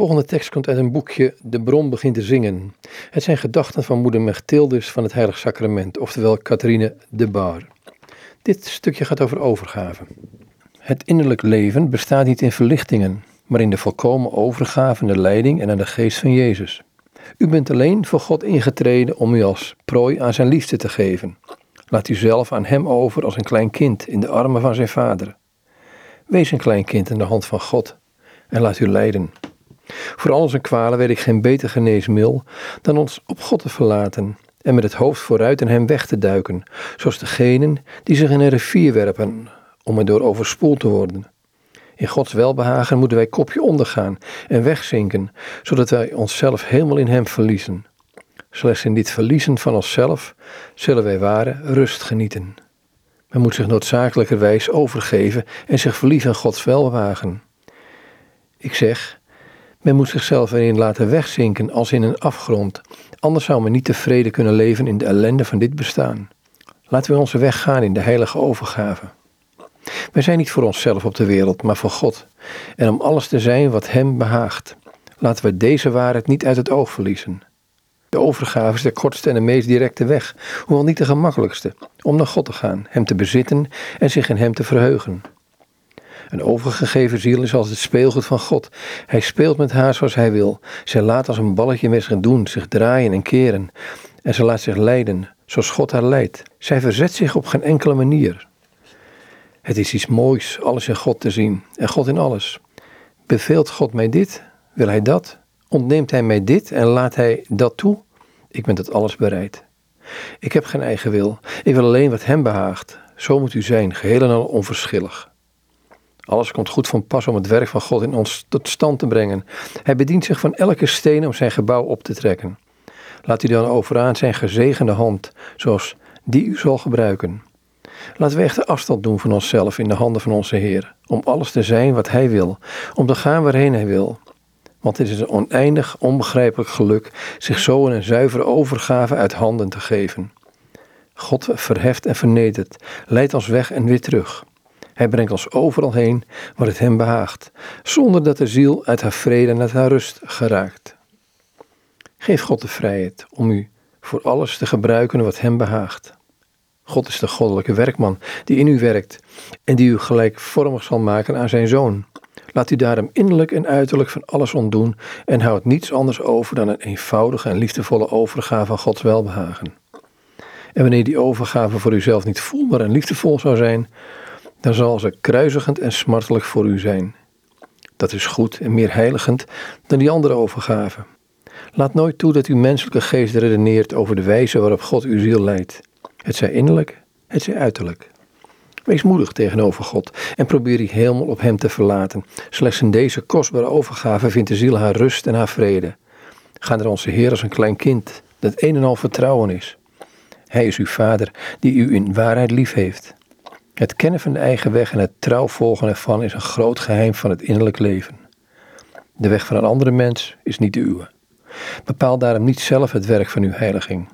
volgende tekst komt uit een boekje De bron begint te zingen. Het zijn gedachten van moeder Mechtildus van het Heilig Sacrament, oftewel Catharine de Bar. Dit stukje gaat over overgave. Het innerlijk leven bestaat niet in verlichtingen, maar in de volkomen overgave aan de leiding en aan de geest van Jezus. U bent alleen voor God ingetreden om u als prooi aan zijn liefde te geven. Laat u zelf aan hem over als een klein kind in de armen van zijn vader. Wees een klein kind in de hand van God en laat u leiden. Voor al onze kwalen weet ik geen beter geneesmiddel dan ons op God te verlaten en met het hoofd vooruit in hem weg te duiken, zoals degenen die zich in een rivier werpen om erdoor overspoeld te worden. In Gods welbehagen moeten wij kopje ondergaan en wegzinken, zodat wij onszelf helemaal in Hem verliezen. Slechts in dit verliezen van onszelf zullen wij ware rust genieten. Men moet zich noodzakelijkerwijs overgeven en zich verliezen aan Gods welbehagen. Ik zeg, men moet zichzelf erin laten wegzinken als in een afgrond, anders zou men niet tevreden kunnen leven in de ellende van dit bestaan. Laten we onze weg gaan in de heilige overgave. Wij zijn niet voor onszelf op de wereld, maar voor God. En om alles te zijn wat Hem behaagt. Laten we deze waarheid niet uit het oog verliezen. De overgave is de kortste en de meest directe weg, hoewel niet de gemakkelijkste, om naar God te gaan, Hem te bezitten en zich in Hem te verheugen. Een overgegeven ziel is als het speelgoed van God. Hij speelt met haar zoals hij wil. Zij laat als een balletje met zich doen, zich draaien en keren. En ze laat zich leiden, zoals God haar leidt. Zij verzet zich op geen enkele manier. Het is iets moois, alles in God te zien en God in alles. Beveelt God mij dit? Wil Hij dat? Ontneemt Hij mij dit en laat Hij dat toe? Ik ben tot alles bereid. Ik heb geen eigen wil. Ik wil alleen wat Hem behaagt. Zo moet u zijn, geheel en al onverschillig. Alles komt goed van pas om het werk van God in ons tot stand te brengen. Hij bedient zich van elke steen om zijn gebouw op te trekken. Laat u dan overaan zijn gezegende hand, zoals die u zal gebruiken. Laten we echter afstand doen van onszelf in de handen van onze Heer, om alles te zijn wat Hij wil, om te gaan waarheen Hij wil. Want het is een oneindig, onbegrijpelijk geluk zich zo in een zuivere overgave uit handen te geven. God verheft en vernedert, leidt ons weg en weer terug. Hij brengt ons overal heen waar het Hem behaagt, zonder dat de ziel uit haar vrede en uit haar rust geraakt. Geef God de vrijheid om u voor alles te gebruiken wat Hem behaagt. God is de goddelijke werkman die in u werkt en die u gelijkvormig zal maken aan zijn zoon. Laat u daarom innerlijk en uiterlijk van alles ontdoen en houd niets anders over dan een eenvoudige en liefdevolle overgave van Gods welbehagen. En wanneer die overgave voor uzelf niet voelbaar en liefdevol zou zijn, dan zal ze kruisigend en smartelijk voor u zijn. Dat is goed en meer heiligend dan die andere overgave. Laat nooit toe dat uw menselijke geest redeneert over de wijze waarop God uw ziel leidt. Het zij innerlijk, het zij uiterlijk. Wees moedig tegenover God en probeer die helemaal op Hem te verlaten. Slechts in deze kostbare overgave vindt de ziel haar rust en haar vrede. Ga naar onze Heer als een klein kind, dat een en al vertrouwen is. Hij is uw Vader, die u in waarheid lief heeft. Het kennen van de eigen weg en het trouw volgen ervan is een groot geheim van het innerlijk leven. De weg van een andere mens is niet de uwe. Bepaal daarom niet zelf het werk van uw heiliging.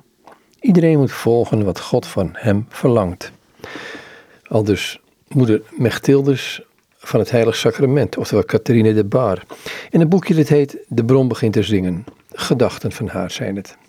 Iedereen moet volgen wat God van hem verlangt. Al dus moeder Mechtildes van het Heilig Sacrament, oftewel Catharine de Bar. In een boekje dat heet De bron begint te zingen. Gedachten van haar zijn het.